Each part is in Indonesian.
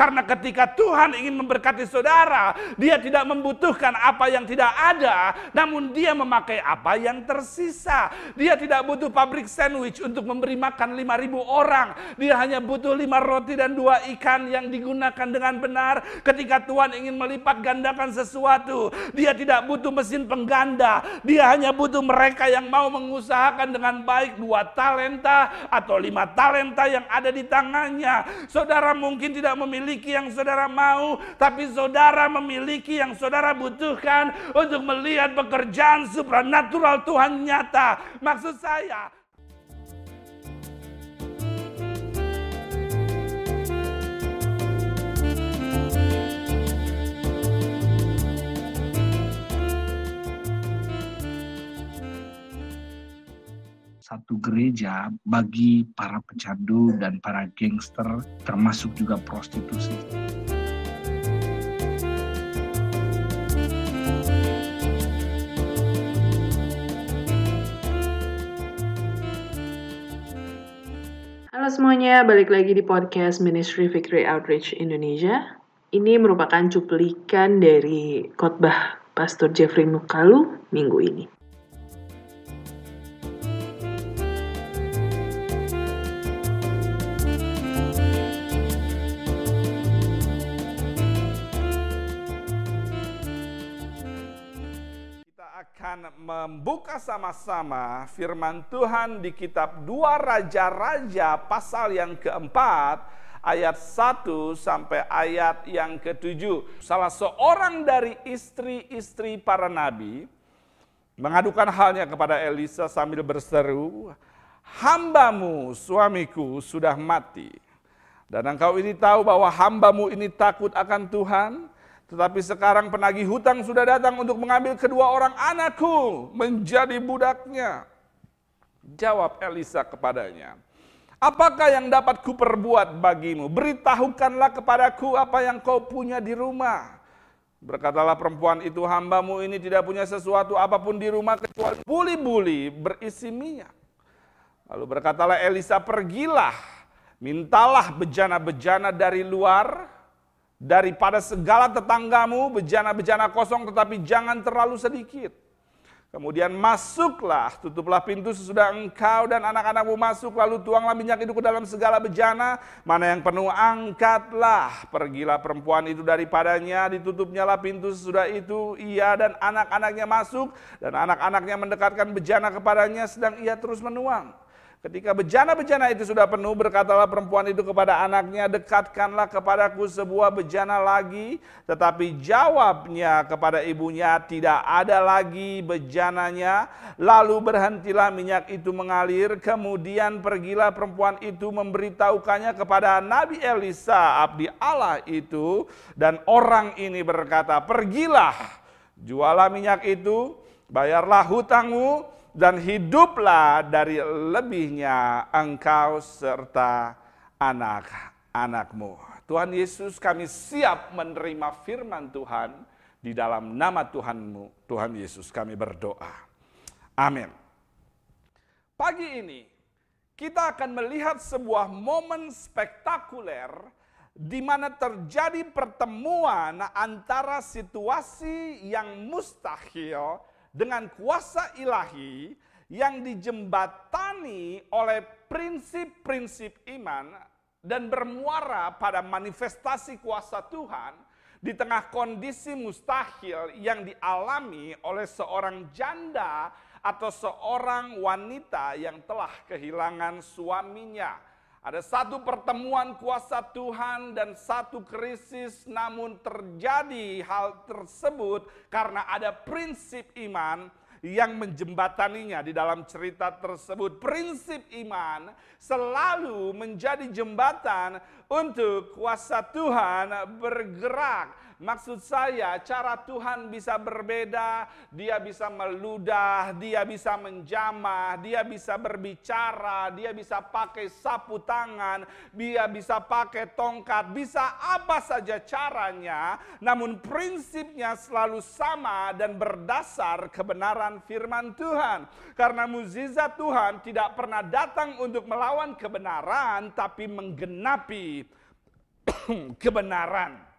Karena ketika Tuhan ingin memberkati saudara, dia tidak membutuhkan apa yang tidak ada, namun dia memakai apa yang tersisa. Dia tidak butuh pabrik sandwich untuk memberi makan 5000 orang. Dia hanya butuh lima roti dan dua ikan yang digunakan dengan benar. Ketika Tuhan ingin melipat gandakan sesuatu, dia tidak butuh mesin pengganda. Dia hanya butuh mereka yang mau mengusahakan dengan baik dua talenta atau lima talenta yang ada di tangannya. Saudara mungkin tidak memiliki yang saudara mau, tapi saudara memiliki yang saudara butuhkan untuk melihat pekerjaan supranatural Tuhan nyata. Maksud saya, satu gereja bagi para pecandu dan para gangster termasuk juga prostitusi. Halo semuanya, balik lagi di podcast Ministry Victory Outreach Indonesia. Ini merupakan cuplikan dari khotbah Pastor Jeffrey Mukalu minggu ini. Akan membuka sama-sama firman Tuhan di kitab dua Raja-Raja pasal yang keempat ayat 1 sampai ayat yang ketujuh. Salah seorang dari istri-istri para nabi mengadukan halnya kepada Elisa sambil berseru, hambamu suamiku sudah mati. Dan engkau ini tahu bahwa hambamu ini takut akan Tuhan, tetapi sekarang penagih hutang sudah datang untuk mengambil kedua orang anakku menjadi budaknya. Jawab Elisa kepadanya, Apakah yang dapat kuperbuat bagimu? Beritahukanlah kepadaku apa yang kau punya di rumah. Berkatalah perempuan itu, hambamu ini tidak punya sesuatu apa pun di rumah kecuali buli-buli berisi minyak. Lalu berkatalah Elisa, pergilah, mintalah bejana-bejana dari luar, daripada segala tetanggamu bejana-bejana kosong tetapi jangan terlalu sedikit. Kemudian masuklah, tutuplah pintu sesudah engkau dan anak-anakmu masuk, lalu tuanglah minyak itu ke dalam segala bejana, mana yang penuh angkatlah. Pergilah perempuan itu daripadanya, ditutupnyalah pintu sesudah itu, ia dan anak-anaknya masuk, dan anak-anaknya mendekatkan bejana kepadanya, sedang ia terus menuang. Ketika bejana-bejana itu sudah penuh, berkatalah perempuan itu kepada anaknya, dekatkanlah kepadaku sebuah bejana lagi. Tetapi jawabnya kepada ibunya, tidak ada lagi bejananya. Lalu berhentilah minyak itu mengalir, kemudian pergilah perempuan itu memberitahukannya kepada Nabi Elisa, abdi Allah itu. Dan orang ini berkata, pergilah, jualah minyak itu, bayarlah hutangmu, dan hiduplah dari lebihnya engkau serta anak-anakmu. Tuhan Yesus kami siap menerima firman Tuhan di dalam nama Tuhanmu, Tuhan Yesus kami berdoa. Amin. Pagi ini kita akan melihat sebuah momen spektakuler di mana terjadi pertemuan antara situasi yang mustahil dengan kuasa ilahi yang dijembatani oleh prinsip-prinsip iman dan bermuara pada manifestasi kuasa Tuhan di tengah kondisi mustahil yang dialami oleh seorang janda atau seorang wanita yang telah kehilangan suaminya. Ada satu pertemuan kuasa Tuhan dan satu krisis, namun terjadi hal tersebut karena ada prinsip iman yang menjembataninya di dalam cerita tersebut. Prinsip iman selalu menjadi jembatan untuk kuasa Tuhan bergerak Maksud saya cara Tuhan bisa berbeda, dia bisa meludah, dia bisa menjamah, dia bisa berbicara, dia bisa pakai sapu tangan, dia bisa pakai tongkat, bisa apa saja caranya, namun prinsipnya selalu sama dan berdasar kebenaran firman Tuhan. Karena mukjizat Tuhan tidak pernah datang untuk melawan kebenaran tapi menggenapi kebenaran.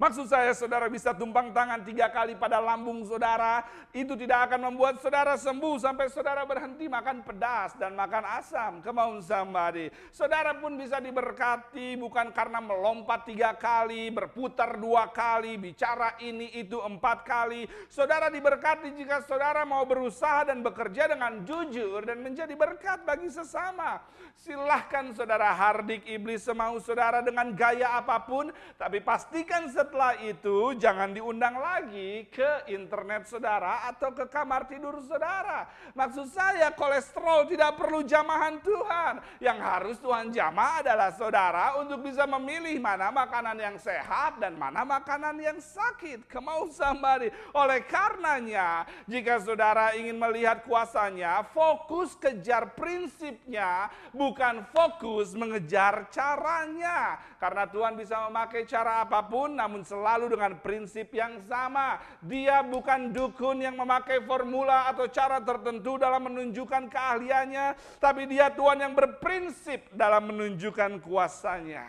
Maksud saya saudara bisa tumpang tangan tiga kali pada lambung saudara. Itu tidak akan membuat saudara sembuh sampai saudara berhenti makan pedas dan makan asam. Kemauan somebody. Saudara pun bisa diberkati bukan karena melompat tiga kali, berputar dua kali, bicara ini itu empat kali. Saudara diberkati jika saudara mau berusaha dan bekerja dengan jujur dan menjadi berkat bagi sesama. Silahkan saudara hardik iblis semau saudara dengan gaya apa pun. Tapi pastikan setelah setelah itu jangan diundang lagi ke internet saudara atau ke kamar tidur saudara. Maksud saya kolesterol tidak perlu jamahan Tuhan. Yang harus Tuhan jamah adalah saudara untuk bisa memilih mana makanan yang sehat dan mana makanan yang sakit. Kemau somebody. Oleh karenanya jika saudara ingin melihat kuasanya fokus kejar prinsipnya bukan fokus mengejar caranya. Karena Tuhan bisa memakai cara apa pun namun selalu dengan prinsip yang sama. Dia bukan dukun yang memakai formula atau cara tertentu dalam menunjukkan keahliannya, tapi dia Tuhan yang berprinsip dalam menunjukkan kuasanya.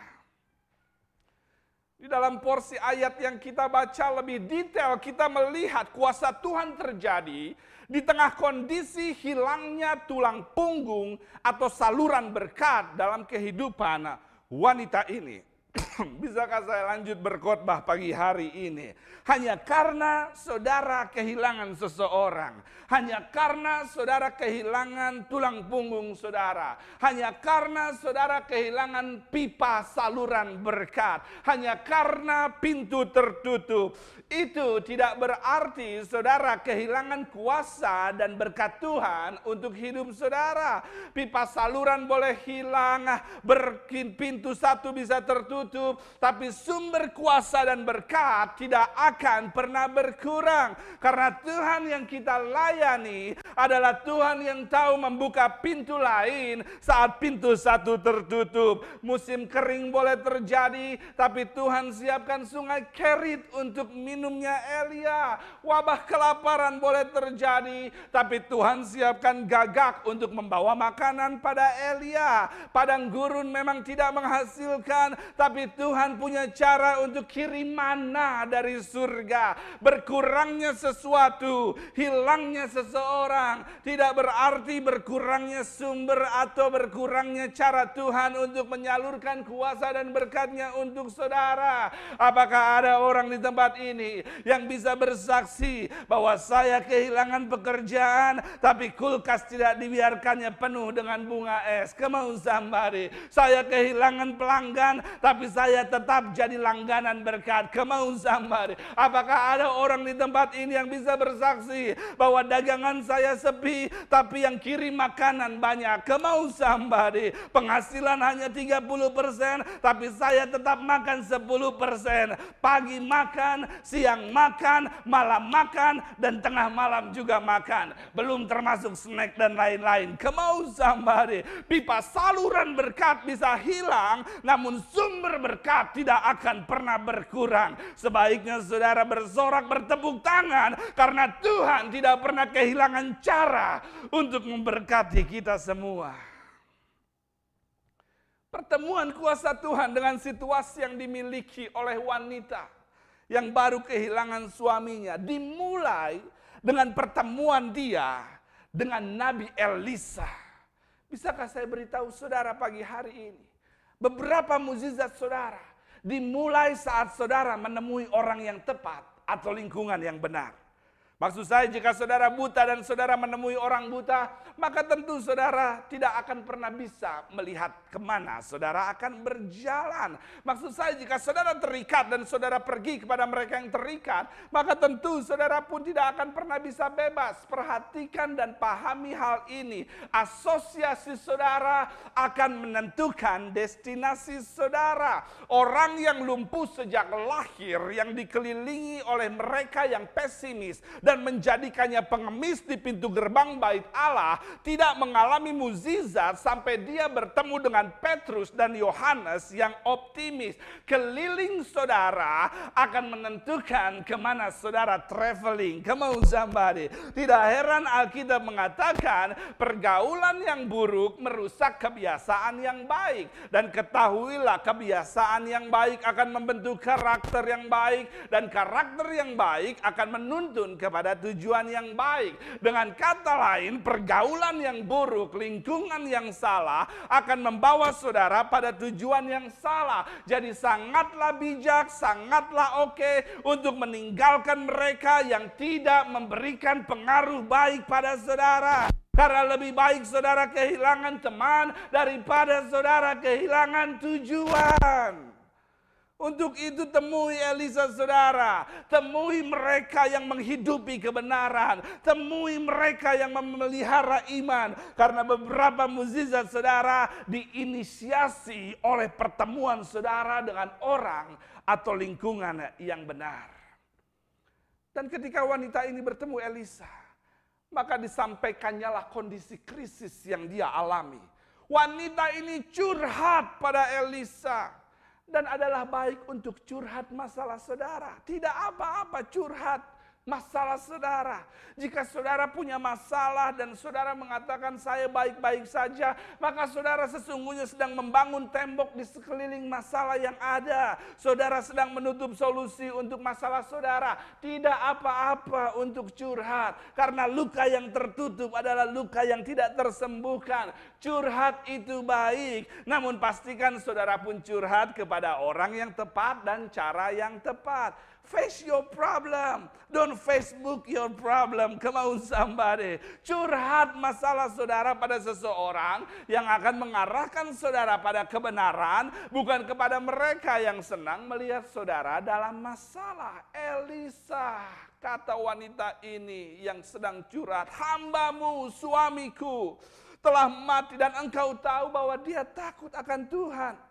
Di dalam porsi ayat yang kita baca lebih detail, kita melihat kuasa Tuhan terjadi di tengah kondisi hilangnya tulang punggung atau saluran berkat dalam kehidupan wanita ini. Bisakah saya lanjut berkhotbah pagi hari ini? Hanya karena saudara kehilangan seseorang. Hanya karena saudara kehilangan tulang punggung saudara. Hanya karena saudara kehilangan pipa saluran berkat. Hanya karena pintu tertutup. Itu tidak berarti saudara kehilangan kuasa dan berkat Tuhan untuk hidup saudara. Pipa saluran boleh hilang, pintu satu bisa tertutup, tapi sumber kuasa dan berkat tidak akan pernah berkurang. Karena Tuhan yang kita layani adalah Tuhan yang tahu membuka pintu lain saat pintu satu tertutup. Musim kering boleh terjadi, tapi Tuhan siapkan sungai Kerit untuk minumnya Elia. Wabah kelaparan boleh terjadi, tapi Tuhan siapkan gagak untuk membawa makanan pada Elia. Padang gurun memang tidak menghasilkan, tapi Tuhan punya cara untuk kirim mana dari surga. Berkurangnya sesuatu, hilangnya seseorang, tidak berarti berkurangnya sumber atau berkurangnya cara Tuhan untuk menyalurkan kuasa dan berkatnya untuk saudara. Apakah ada orang di tempat ini yang bisa bersaksi bahwa saya kehilangan pekerjaan, tapi kulkas tidak dibiarkannya penuh dengan bunga es. Kemau sambari. Saya kehilangan pelanggan, tapi saya tetap tetap jadi langganan berkat. Kemau sambar. Apakah ada orang di tempat ini yang bisa bersaksi bahwa dagangan saya sepi, tapi yang kirim makanan banyak. Kemau sambar. Penghasilan hanya 30 persen, tapi saya tetap makan 10 persen. Pagi makan, siang makan, malam makan, dan tengah malam juga makan. Belum termasuk snack dan lain-lain. Kemau sambar. Pipa saluran berkat bisa hilang, namun sumber berkat tidak akan pernah berkurang. Sebaiknya saudara bersorak bertepuk tangan karena Tuhan tidak pernah kehilangan cara untuk memberkati kita semua. Pertemuan kuasa Tuhan dengan situasi yang dimiliki oleh wanita yang baru kehilangan suaminya dimulai dengan pertemuan dia dengan Nabi Elisa. Bisakah saya beritahu saudara pagi hari ini? Beberapa mukjizat saudara dimulai saat saudara menemui orang yang tepat atau lingkungan yang benar. Maksud saya jika saudara buta dan saudara menemui orang buta, maka tentu saudara tidak akan pernah bisa melihat ke mana saudara akan berjalan. Maksud saya jika saudara terikat dan saudara pergi kepada mereka yang terikat, maka tentu saudara pun tidak akan pernah bisa bebas. Perhatikan dan pahami hal ini. Asosiasi saudara akan menentukan destinasi saudara. Orang yang lumpuh sejak lahir, yang dikelilingi oleh mereka yang pesimis, menjadikannya pengemis di pintu gerbang bait Allah, tidak mengalami muzizat sampai dia bertemu dengan Petrus dan Yohanes yang optimis. Keliling saudara akan menentukan ke mana saudara traveling. Come on somebody. Tidak heran Alkitab mengatakan pergaulan yang buruk merusak kebiasaan yang baik. Dan ketahuilah kebiasaan yang baik akan membentuk karakter yang baik. Dan karakter yang baik akan menuntun kepada tujuan yang baik. Dengan kata lain, pergaulan yang buruk, lingkungan yang salah akan membawa saudara pada tujuan yang salah. Jadi sangatlah bijak, sangatlah oke untuk meninggalkan mereka yang tidak memberikan pengaruh baik pada saudara. Karena lebih baik saudara kehilangan teman daripada saudara kehilangan tujuan. Untuk itu temui Elisa saudara. Temui mereka yang menghidupi kebenaran. Temui mereka yang memelihara iman. Karena beberapa mukjizat saudara diinisiasi oleh pertemuan saudara dengan orang atau lingkungan yang benar. Dan ketika wanita ini bertemu Elisa. Maka disampaikannya lah kondisi krisis yang dia alami. Wanita ini curhat pada Elisa dan adalah baik untuk curhat masalah saudara. Tidak apa-apa curhat masalah saudara. Jika saudara punya masalah dan saudara mengatakan saya baik-baik saja, maka saudara sesungguhnya sedang membangun tembok di sekeliling masalah yang ada. Saudara sedang menutup solusi untuk masalah saudara. Tidak apa-apa untuk curhat karena luka yang tertutup adalah luka yang tidak tersembuhkan. Curhat itu baik, namun pastikan saudara pun curhat kepada orang yang tepat dan cara yang tepat. Face your problem. Don't Facebook your problem. Come on somebody. Curhat masalah saudara pada seseorang yang akan mengarahkan saudara pada kebenaran. Bukan kepada mereka yang senang melihat saudara dalam masalah. Elisa kata wanita ini yang sedang curhat. Hambamu, suamiku telah mati dan engkau tahu bahwa dia takut akan Tuhan.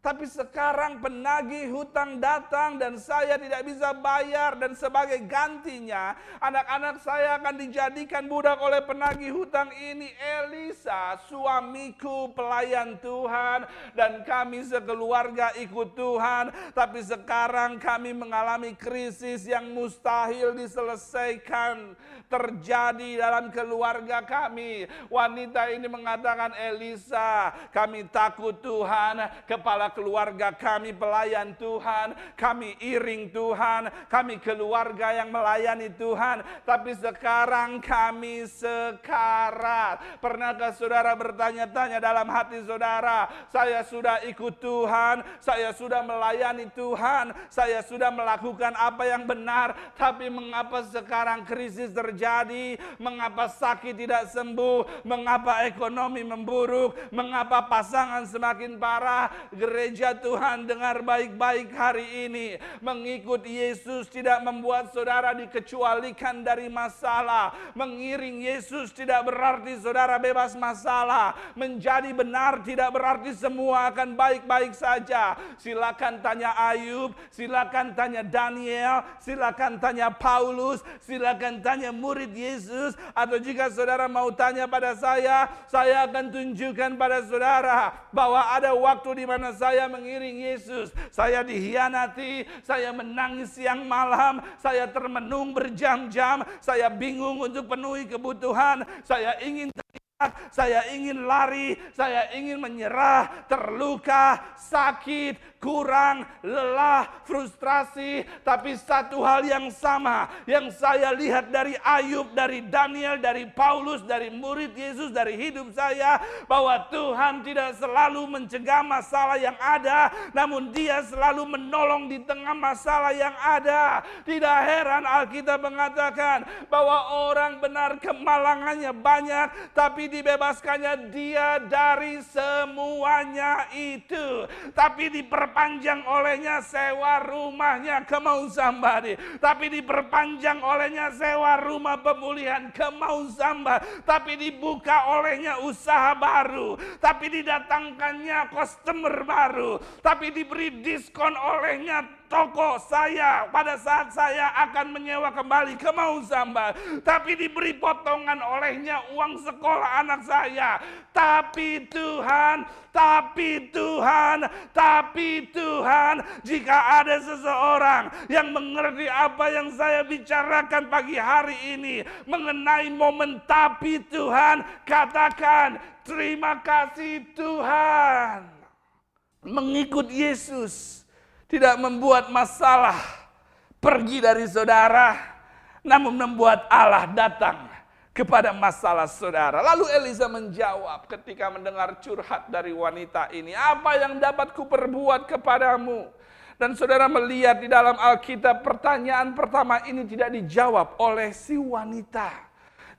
Tapi sekarang penagih hutang datang dan saya tidak bisa bayar dan sebagai gantinya anak-anak saya akan dijadikan budak oleh penagih hutang ini. Elisa suamiku pelayan Tuhan dan kami sekeluarga ikut Tuhan. Tapi sekarang kami mengalami krisis yang mustahil diselesaikan terjadi dalam keluarga kami. Wanita ini mengatakan Elisa kami takut Tuhan. Kepala keluarga kami pelayan Tuhan, kami iring Tuhan, kami keluarga yang melayani Tuhan, tapi sekarang kami sekarat. Pernahkah saudara bertanya-tanya dalam hati saudara, saya sudah ikut Tuhan, saya sudah melayani Tuhan, saya sudah melakukan apa yang benar, tapi mengapa sekarang krisis terjadi? Mengapa sakit tidak sembuh? Mengapa ekonomi memburuk? Mengapa pasangan semakin parah? gereja Tuhan dengar baik-baik hari ini. Mengikut Yesus tidak membuat saudara dikecualikan dari masalah. Mengiring Yesus tidak berarti saudara bebas masalah. Menjadi benar tidak berarti semua akan baik-baik saja. Silakan tanya Ayub, silakan tanya Daniel, silakan tanya Paulus, silakan tanya murid Yesus. Atau jika saudara mau tanya pada saya, saya akan tunjukkan pada saudara bahwa ada waktu di mana saya mengiring Yesus. Saya dihianati, saya menangis siang malam, saya termenung berjam-jam, saya bingung untuk penuhi kebutuhan, saya ingin saya ingin lari, saya ingin menyerah, terluka, sakit, kurang, lelah, frustrasi. Tapi satu hal yang sama yang saya lihat dari Ayub, dari Daniel, dari Paulus, dari murid Yesus, dari hidup saya. Bahwa Tuhan tidak selalu mencegah masalah yang ada. Namun dia selalu menolong di tengah masalah yang ada. Tidak heran Alkitab mengatakan bahwa orang benar kemalangannya banyak. Tapi dibebaskannya dia dari semuanya itu. Tapi diperpanjang olehnya sewa rumahnya ke somebody. Tapi diperpanjang olehnya sewa rumah pemulihan ke mau somebody. Tapi dibuka olehnya usaha baru. Tapi didatangkannya customer baru. Tapi diberi diskon olehnya toko saya pada saat saya akan menyewa kembali ke Mausamba. Tapi diberi potongan olehnya uang sekolah anak saya. Tapi Tuhan, tapi Tuhan, tapi Tuhan, jika ada seseorang yang mengerti apa yang saya bicarakan pagi hari ini mengenai momen tapi Tuhan, katakan terima kasih Tuhan. Mengikut Yesus tidak membuat masalah pergi dari saudara, namun membuat Allah datang kepada masalah saudara. Lalu Elisa menjawab ketika mendengar curhat dari wanita ini, apa yang dapat kuperbuat kepadamu? Dan saudara melihat di dalam Alkitab pertanyaan pertama ini tidak dijawab oleh si wanita.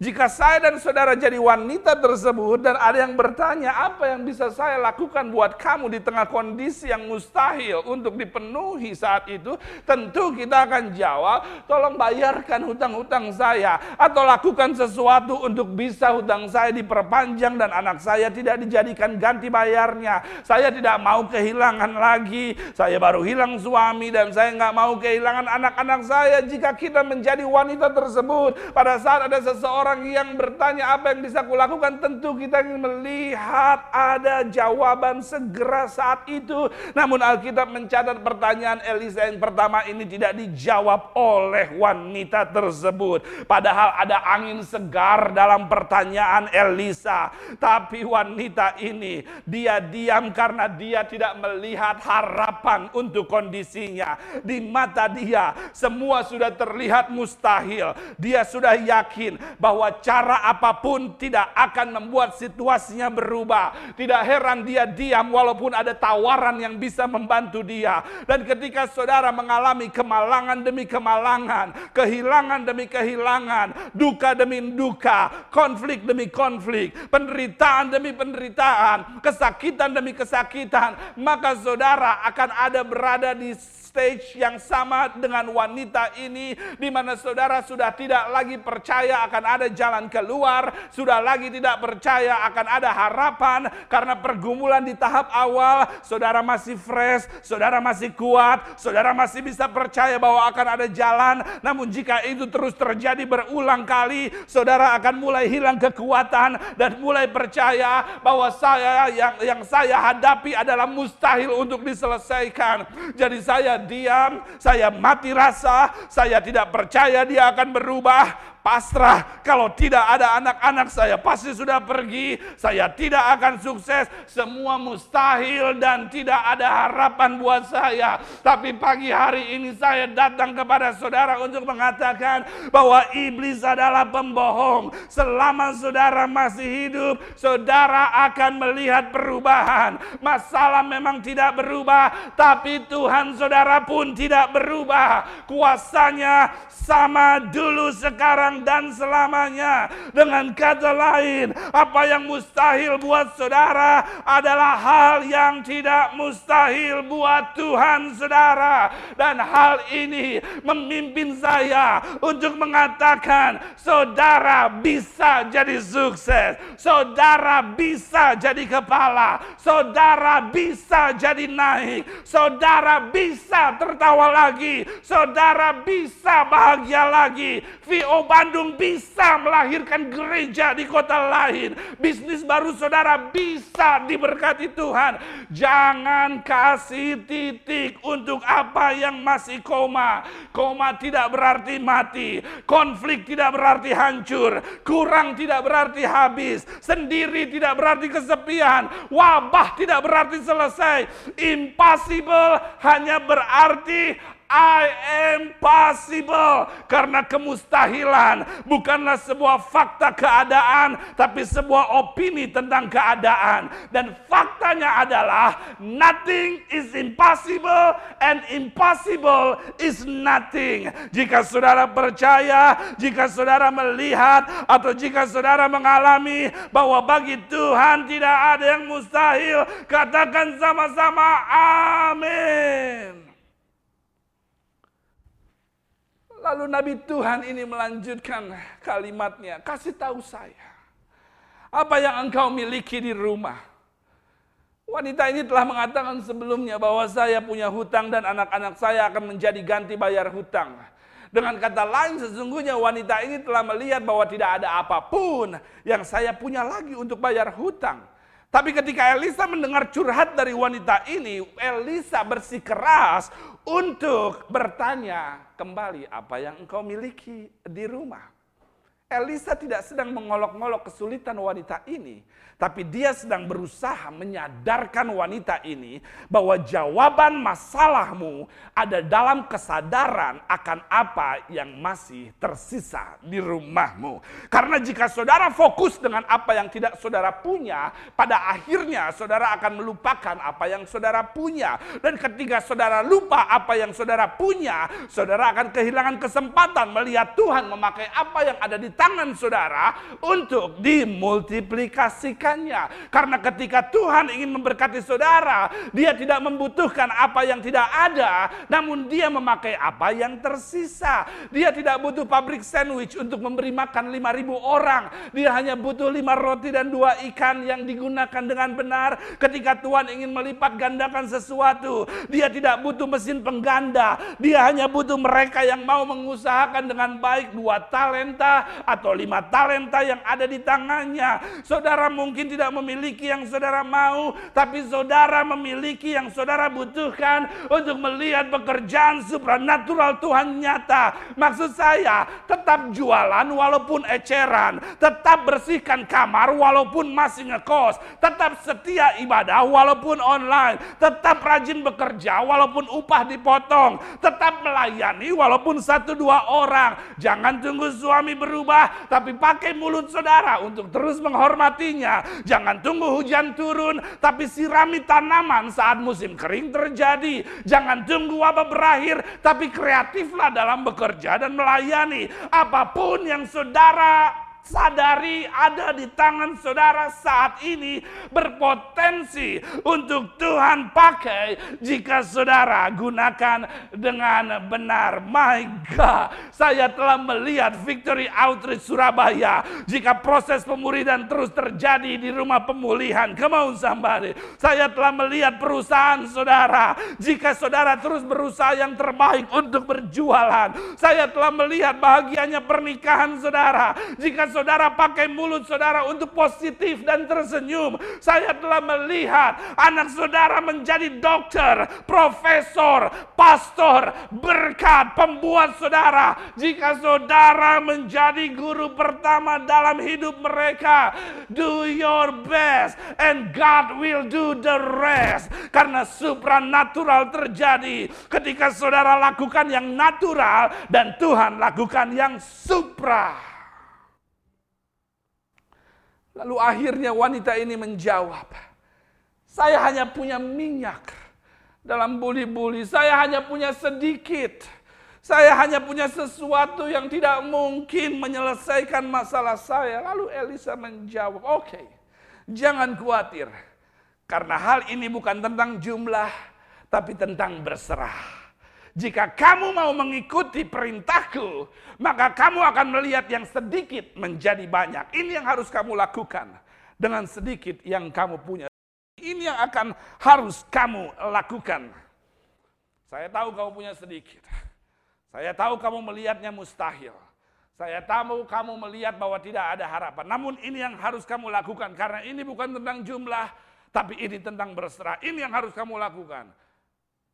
Jika saya dan saudara jadi wanita tersebut dan ada yang bertanya apa yang bisa saya lakukan buat kamu di tengah kondisi yang mustahil untuk dipenuhi saat itu, tentu kita akan jawab, tolong bayarkan hutang-hutang saya atau lakukan sesuatu untuk bisa hutang saya diperpanjang dan anak saya tidak dijadikan ganti bayarnya. Saya tidak mau kehilangan lagi, saya baru hilang suami dan saya nggak mau kehilangan anak-anak saya. Jika kita menjadi wanita tersebut pada saat ada seseorang orang yang bertanya apa yang bisa kulakukan, tentu kita ingin melihat ada jawaban segera saat itu. Namun Alkitab mencatat pertanyaan Elisa yang pertama ini tidak dijawab oleh wanita tersebut. Padahal ada angin segar dalam pertanyaan Elisa. Tapi wanita ini dia diam karena dia tidak melihat harapan untuk kondisinya. Di mata dia semua sudah terlihat mustahil. Dia sudah yakin bahwa bahwa cara apa pun tidak akan membuat situasinya berubah. Tidak heran dia diam walaupun ada tawaran yang bisa membantu dia. Dan ketika saudara mengalami kemalangan demi kemalangan, kehilangan demi kehilangan, duka demi duka, konflik demi konflik, penderitaan demi penderitaan, kesakitan demi kesakitan, maka saudara akan ada berada di stage yang sama dengan wanita ini di mana saudara sudah tidak lagi percaya akan ada jalan keluar, sudah lagi tidak percaya akan ada harapan karena pergumulan di tahap awal, saudara masih fresh, saudara masih kuat, saudara masih bisa percaya bahwa akan ada jalan. Namun jika itu terus terjadi berulang kali, saudara akan mulai hilang kekuatan dan mulai percaya bahwa saya yang yang saya hadapi adalah mustahil untuk diselesaikan. Jadi saya diam, saya mati rasa, saya tidak percaya dia akan berubah pasrah. Kalau tidak ada anak-anak saya pasti sudah pergi. Saya tidak akan sukses. Semua mustahil dan tidak ada harapan buat saya. Tapi pagi hari ini saya datang kepada saudara untuk mengatakan bahwa iblis adalah pembohong. Selama saudara masih hidup, saudara akan melihat perubahan. Masalah memang tidak berubah, tapi Tuhan saudara pun tidak berubah. Kuasanya sama dulu sekarang sekarang dan selamanya. Dengan kata lain, apa yang mustahil buat saudara adalah hal yang tidak mustahil buat Tuhan saudara. Dan hal ini memimpin saya untuk mengatakan, saudara bisa jadi sukses, saudara bisa jadi kepala, saudara bisa jadi naik, saudara bisa tertawa lagi, saudara bisa bahagia lagi. VO Bandung bisa melahirkan gereja di kota lain. Bisnis baru saudara bisa diberkati Tuhan. Jangan kasih titik untuk apa yang masih koma. Koma tidak berarti mati. Konflik tidak berarti hancur. Kurang tidak berarti habis. Sendiri tidak berarti kesepian. Wabah tidak berarti selesai. Impossible hanya berarti I am possible. Karena kemustahilan bukanlah sebuah fakta keadaan, tapi sebuah opini tentang keadaan. Dan faktanya adalah nothing is impossible and impossible is nothing. Jika saudara percaya, jika saudara melihat, atau jika saudara mengalami bahwa bagi Tuhan tidak ada yang mustahil, katakan sama-sama amin. Lalu Nabi Tuhan ini melanjutkan kalimatnya, kasih tahu saya. Apa yang engkau miliki di rumah? Wanita ini telah mengatakan sebelumnya bahwa saya punya hutang dan anak-anak saya akan menjadi ganti bayar hutang. Dengan kata lain sesungguhnya wanita ini telah melihat bahwa tidak ada apa pun yang saya punya lagi untuk bayar hutang. Tapi ketika Elisa mendengar curhat dari wanita ini, Elisa bersikeras untuk bertanya kembali apa yang engkau miliki di rumah. Elisa tidak sedang mengolok-ngolok kesulitan wanita ini, tapi dia sedang berusaha menyadarkan wanita ini bahwa jawaban masalahmu ada dalam kesadaran akan apa yang masih tersisa di rumahmu. Karena jika saudara fokus dengan apa yang tidak saudara punya, pada akhirnya saudara akan melupakan apa yang saudara punya. Dan ketika saudara lupa apa yang saudara punya, saudara akan kehilangan kesempatan melihat Tuhan memakai apa yang ada di tangan saudara untuk Karena ketika Tuhan ingin memberkati saudara, dia tidak membutuhkan apa yang tidak ada, namun dia memakai apa yang tersisa. Dia tidak butuh pabrik sandwich untuk memberi makan 5000 orang. Dia hanya butuh lima roti dan dua ikan yang digunakan dengan benar. Ketika Tuhan ingin melipat gandakan sesuatu, dia tidak butuh mesin pengganda. Dia hanya butuh mereka yang mau mengusahakan dengan baik dua talenta atau lima talenta yang ada di tangannya. Saudara mungkin tidak memiliki yang saudara mau, tapi saudara memiliki yang saudara butuhkan untuk melihat pekerjaan supranatural Tuhan nyata. Maksud saya, tetap jualan walaupun eceran, tetap bersihkan kamar walaupun masih ngekos, tetap setia ibadah walaupun online, tetap rajin bekerja walaupun upah dipotong, tetap melayani walaupun satu dua orang. Jangan tunggu suami berubah, tapi pakai mulut saudara untuk terus menghormatinya. Jangan tunggu hujan turun, tapi sirami tanaman saat musim kering terjadi. Jangan tunggu wabah berakhir, tapi kreatiflah dalam bekerja dan melayani. Apa pun yang saudara sadari ada di tangan saudara saat ini berpotensi untuk Tuhan pakai jika saudara gunakan dengan benar. My God, saya telah melihat Victory Outreach Surabaya jika proses pemuridan terus terjadi di rumah pemulihan. Come on somebody. Saya telah melihat perusahaan saudara jika saudara terus berusaha yang terbaik untuk berjualan. Saya telah melihat bahagianya pernikahan saudara jika saudara pakai mulut saudara untuk positif dan tersenyum. Saya telah melihat anak saudara menjadi dokter, profesor, pastor, berkat, pembuat saudara. Jika saudara menjadi guru pertama dalam hidup mereka, do your best and God will do the rest. Karena supranatural terjadi ketika saudara lakukan yang natural dan Tuhan lakukan yang supra. Lalu akhirnya wanita ini menjawab, saya hanya punya minyak dalam buli-buli, saya hanya punya sedikit. Saya hanya punya sesuatu yang tidak mungkin menyelesaikan masalah saya. Lalu Elisa menjawab, oke, okay, jangan khawatir. Karena hal ini bukan tentang jumlah, tapi tentang berserah. Jika kamu mau mengikuti perintahku, maka kamu akan melihat yang sedikit menjadi banyak. Ini yang harus kamu lakukan dengan sedikit yang kamu punya. Ini yang akan harus kamu lakukan. Saya tahu kamu punya sedikit. Saya tahu kamu melihatnya mustahil. Saya tahu kamu melihat bahwa tidak ada harapan. Namun ini yang harus kamu lakukan karena ini bukan tentang jumlah, tapi ini tentang berserah. Ini yang harus kamu lakukan.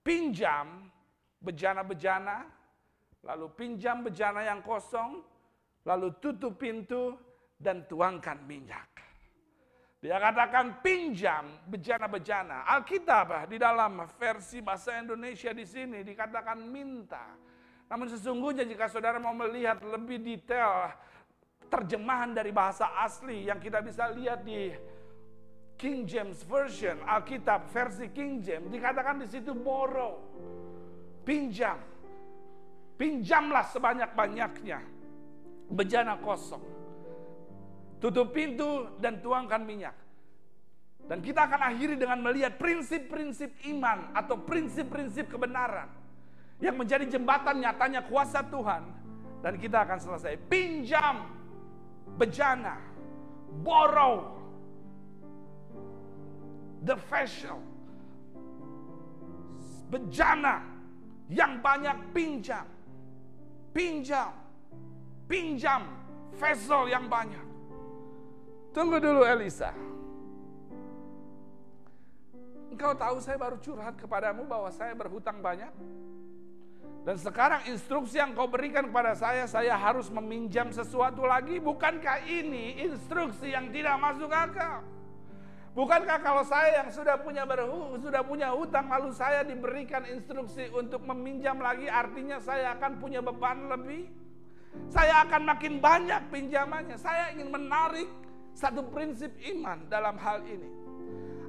Pinjam bejana-bejana, lalu pinjam bejana yang kosong, lalu tutup pintu dan tuangkan minyak. Dia katakan pinjam bejana-bejana. Alkitab di dalam versi bahasa Indonesia di sini dikatakan minta. Namun sesungguhnya jika saudara mau melihat lebih detail terjemahan dari bahasa asli yang kita bisa lihat di King James Version, Alkitab versi King James dikatakan di situ borrow. Pinjam. Pinjamlah sebanyak-banyaknya. Bejana kosong. Tutup pintu dan tuangkan minyak. Dan kita akan akhiri dengan melihat prinsip-prinsip iman atau prinsip-prinsip kebenaran yang menjadi jembatan nyatanya kuasa Tuhan dan kita akan selesai pinjam bejana borrow the vessel. Bejana yang banyak pinjam. Pinjam. Pinjam vessel yang banyak. Tunggu dulu Elisa. Engkau tahu saya baru curhat kepadamu bahwa saya berhutang banyak. Dan sekarang instruksi yang kau berikan kepada saya, saya harus meminjam sesuatu lagi. Bukankah ini instruksi yang tidak masuk akal? Bukankah kalau saya yang sudah punya berhu, sudah punya hutang lalu saya diberikan instruksi untuk meminjam lagi artinya saya akan punya beban lebih? Saya akan makin banyak pinjamannya. Saya ingin menarik satu prinsip iman dalam hal ini.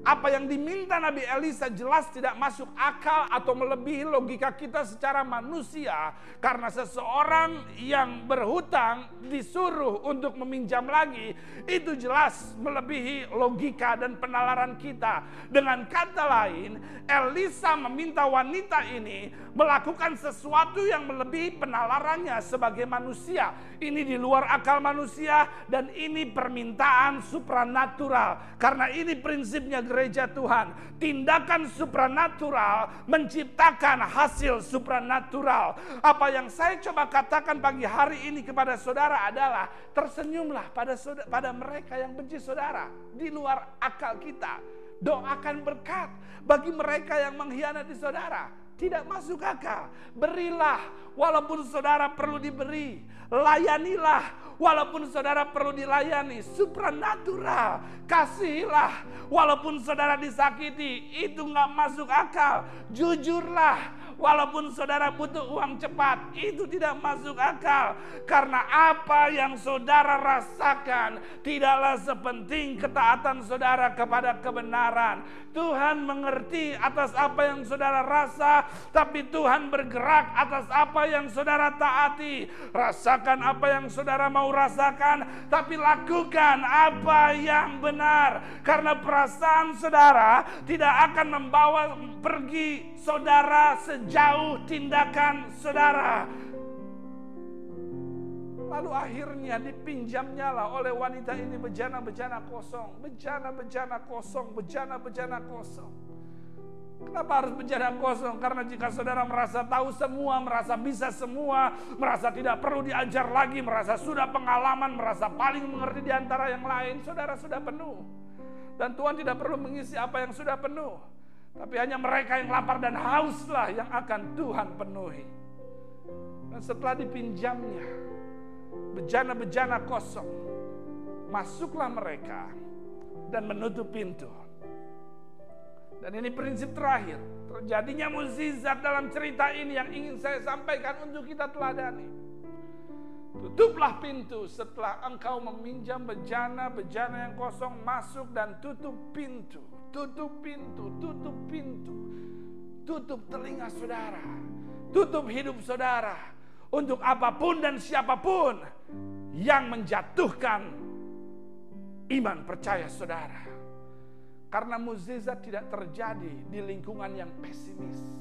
Apa yang diminta Nabi Elisa jelas tidak masuk akal atau melebihi logika kita secara manusia. Karena seseorang yang berhutang disuruh untuk meminjam lagi. Itu jelas melebihi logika dan penalaran kita. Dengan kata lain, Elisa meminta wanita ini melakukan sesuatu yang melebihi penalarannya sebagai manusia. Ini di luar akal manusia dan ini permintaan supranatural. Karena ini prinsipnya Tuhan. Tindakan supranatural menciptakan hasil supranatural. Apa yang saya coba katakan pagi hari ini kepada saudara adalah tersenyumlah pada saudara, pada mereka yang benci saudara di luar akal kita. Doakan berkat bagi mereka yang mengkhianati saudara. Tidak masuk akal. Berilah walaupun saudara perlu diberi. Layanilah walaupun saudara perlu dilayani. Supranatural. Kasihilah walaupun saudara disakiti. Itu nggak masuk akal. Jujurlah walaupun saudara butuh uang cepat, itu tidak masuk akal. Karena apa yang saudara rasakan tidaklah sepenting ketaatan saudara kepada kebenaran. Tuhan mengerti atas apa yang saudara rasa, tapi Tuhan bergerak atas apa yang saudara taati. Rasakan apa yang saudara mau rasakan, tapi lakukan apa yang benar. Karena perasaan saudara tidak akan membawa pergi saudara sejauh tindakan saudara. Lalu akhirnya dipinjamnya lah oleh wanita ini bejana-bejana kosong, bejana-bejana kosong, bejana-bejana kosong. Kenapa harus bejana kosong? Karena jika saudara merasa tahu semua, merasa bisa semua, merasa tidak perlu diajar lagi, merasa sudah pengalaman, merasa paling mengerti di antara yang lain, saudara sudah penuh. Dan Tuhan tidak perlu mengisi apa yang sudah penuh. Tapi hanya mereka yang lapar dan hauslah yang akan Tuhan penuhi. Dan setelah dipinjamnya, bejana-bejana kosong, masuklah mereka dan menutup pintu. Dan ini prinsip terakhir. Terjadinya mukjizat dalam cerita ini yang ingin saya sampaikan untuk kita teladani. Tutuplah pintu setelah engkau meminjam bejana-bejana yang kosong masuk dan tutup pintu. Tutup pintu, tutup pintu. Tutup telinga saudara. Tutup hidup saudara. Untuk apa pun dan siapa pun yang menjatuhkan iman percaya saudara. Karena mukjizat tidak terjadi di lingkungan yang pesimis.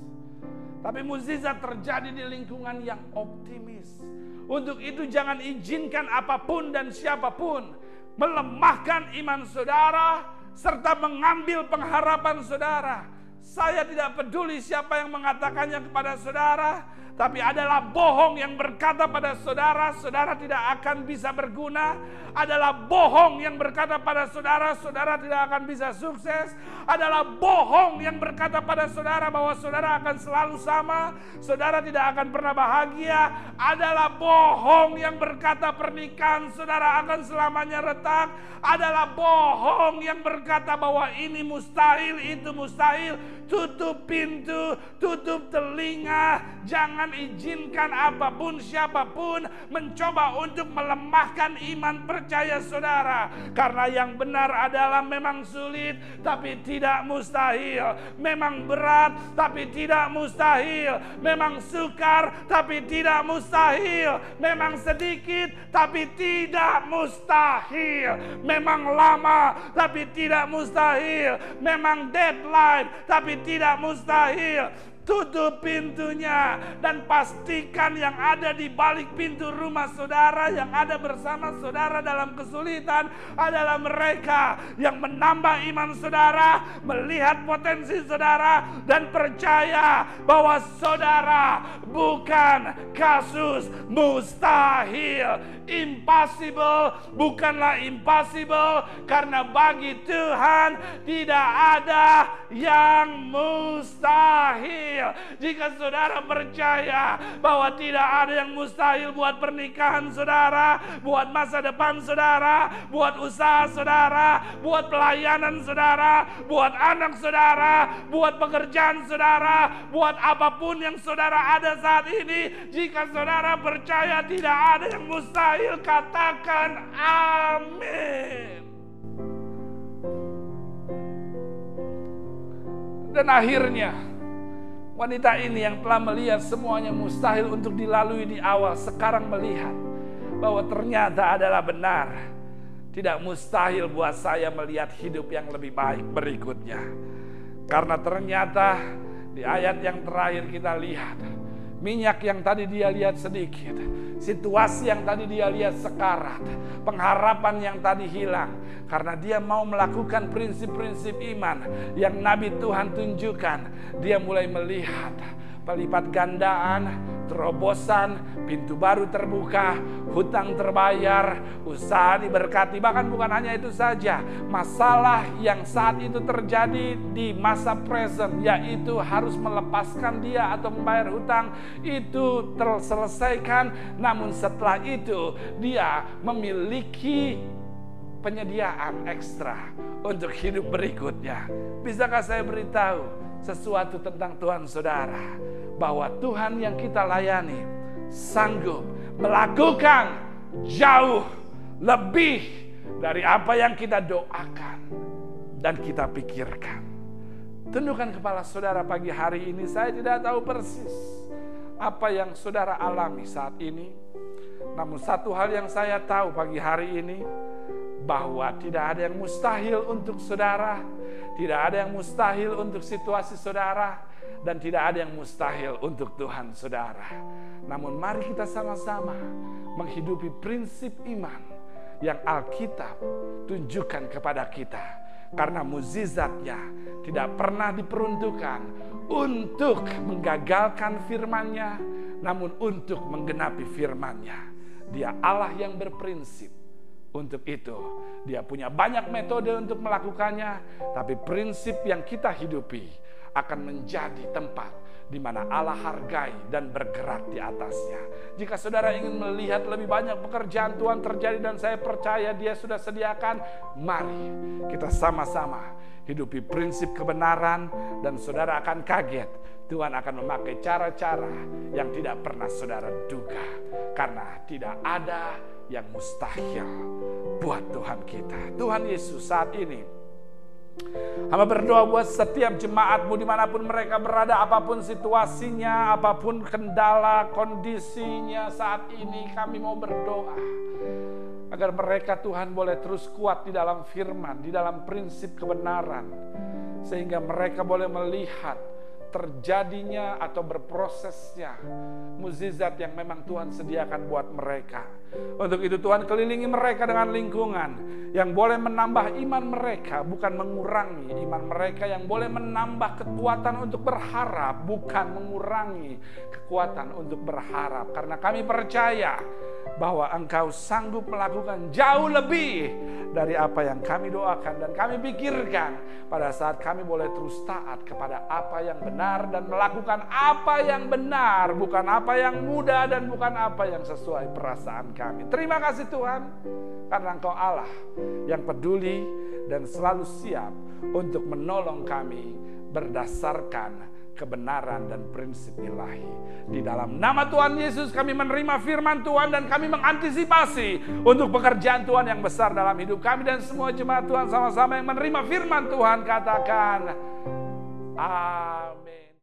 Tapi mukjizat terjadi di lingkungan yang optimis. Untuk itu jangan izinkan apa pun dan siapa pun melemahkan iman saudara serta mengambil pengharapan saudara. Saya tidak peduli siapa yang mengatakannya kepada saudara, tapi adalah bohong yang berkata pada saudara, saudara tidak akan bisa berguna, adalah bohong yang berkata pada saudara, saudara tidak akan bisa sukses, adalah bohong yang berkata pada saudara bahwa saudara akan selalu sama, saudara tidak akan pernah bahagia, adalah bohong yang berkata pernikahan saudara akan selamanya retak, adalah bohong yang berkata bahwa ini mustahil, itu mustahil, tutup pintu, tutup telinga, jangan Jangan izinkan apa pun siapa pun mencoba untuk melemahkan iman percaya saudara. Karena yang benar adalah memang sulit tapi tidak mustahil. Memang berat tapi tidak mustahil. Memang sukar tapi tidak mustahil. Memang sedikit tapi tidak mustahil. Memang lama tapi tidak mustahil. Memang deadline tapi tidak mustahil tutup pintunya dan pastikan yang ada di balik pintu rumah saudara yang ada bersama saudara dalam kesulitan adalah mereka yang menambah iman saudara, melihat potensi saudara dan percaya bahwa saudara bukan kasus mustahil, impossible bukanlah impossible karena bagi Tuhan tidak ada yang mustahil. Jika saudara percaya bahwa tidak ada yang mustahil buat pernikahan saudara, buat masa depan saudara, buat usaha saudara, buat pelayanan saudara, buat anak saudara, buat pekerjaan saudara, buat apa pun yang saudara ada saat ini, jika saudara percaya tidak ada yang mustahil, katakan amin. Dan akhirnya wanita ini yang telah melihat semuanya mustahil untuk dilalui di awal sekarang melihat bahwa ternyata adalah benar. Tidak mustahil buat saya melihat hidup yang lebih baik berikutnya. Karena ternyata di ayat yang terakhir kita lihat minyak yang tadi dia lihat sedikit, situasi yang tadi dia lihat sekarat, pengharapan yang tadi hilang, karena dia mau melakukan prinsip-prinsip iman yang Nabi Tuhan tunjukkan. Dia mulai melihat pelipat gandaan, terobosan, pintu baru terbuka, hutang terbayar, usaha diberkati. Bahkan bukan hanya itu saja, masalah yang saat itu terjadi di masa present, yaitu harus melepaskan dia atau membayar hutang, itu terselesaikan. Namun setelah itu, dia memiliki penyediaan ekstra untuk hidup berikutnya. Bisakah saya beritahu sesuatu tentang Tuhan saudara? Bahwa Tuhan yang kita layani sanggup melakukan jauh lebih dari apa yang kita doakan dan kita pikirkan. Tundukkan kepala saudara pagi hari ini, saya tidak tahu persis apa yang saudara alami saat ini. Namun satu hal yang saya tahu pagi hari ini, bahwa tidak ada yang mustahil untuk saudara, tidak ada yang mustahil untuk situasi saudara, dan tidak ada yang mustahil untuk Tuhan saudara. Namun mari kita sama-sama menghidupi prinsip iman yang Alkitab tunjukkan kepada kita. Karena muzizatnya tidak pernah diperuntukkan untuk menggagalkan firmannya, namun untuk menggenapi firmannya. Dia Allah yang berprinsip untuk itu. Dia punya banyak metode untuk melakukannya, tapi prinsip yang kita hidupi akan menjadi tempat di mana Allah hargai dan bergerak di atasnya. Jika saudara ingin melihat lebih banyak pekerjaan Tuhan terjadi dan saya percaya dia sudah sediakan, mari kita sama-sama hidupi prinsip kebenaran dan saudara akan kaget Tuhan akan memakai cara-cara yang tidak pernah saudara duga karena tidak ada yang mustahil buat Tuhan kita. Tuhan Yesus saat ini Hamba berdoa buat setiap jemaatmu di mana pun mereka berada, apa pun situasinya, apa pun kendala, kondisinya saat ini kami mau berdoa. Agar mereka Tuhan boleh terus kuat di dalam firman, di dalam prinsip kebenaran. Sehingga mereka boleh melihat terjadinya atau berprosesnya mukjizat yang memang Tuhan sediakan buat mereka. Untuk itu Tuhan kelilingi mereka dengan lingkungan yang boleh menambah iman mereka, bukan mengurangi iman mereka yang boleh menambah kekuatan untuk berharap, bukan mengurangi kekuatan untuk berharap. Karena kami percaya bahwa Engkau sanggup melakukan jauh lebih dari apa yang kami doakan dan kami pikirkan pada saat kami boleh terus taat kepada apa yang benar dan melakukan apa yang benar, bukan apa yang mudah dan bukan apa yang sesuai perasaan kami. Terima kasih Tuhan karena Engkau Allah yang peduli dan selalu siap untuk menolong kami berdasarkan kebenaran dan prinsip ilahi. Di dalam nama Tuhan Yesus kami menerima firman Tuhan dan kami mengantisipasi untuk pekerjaan Tuhan yang besar dalam hidup kami dan semua jemaat Tuhan sama-sama yang menerima firman Tuhan katakan amin.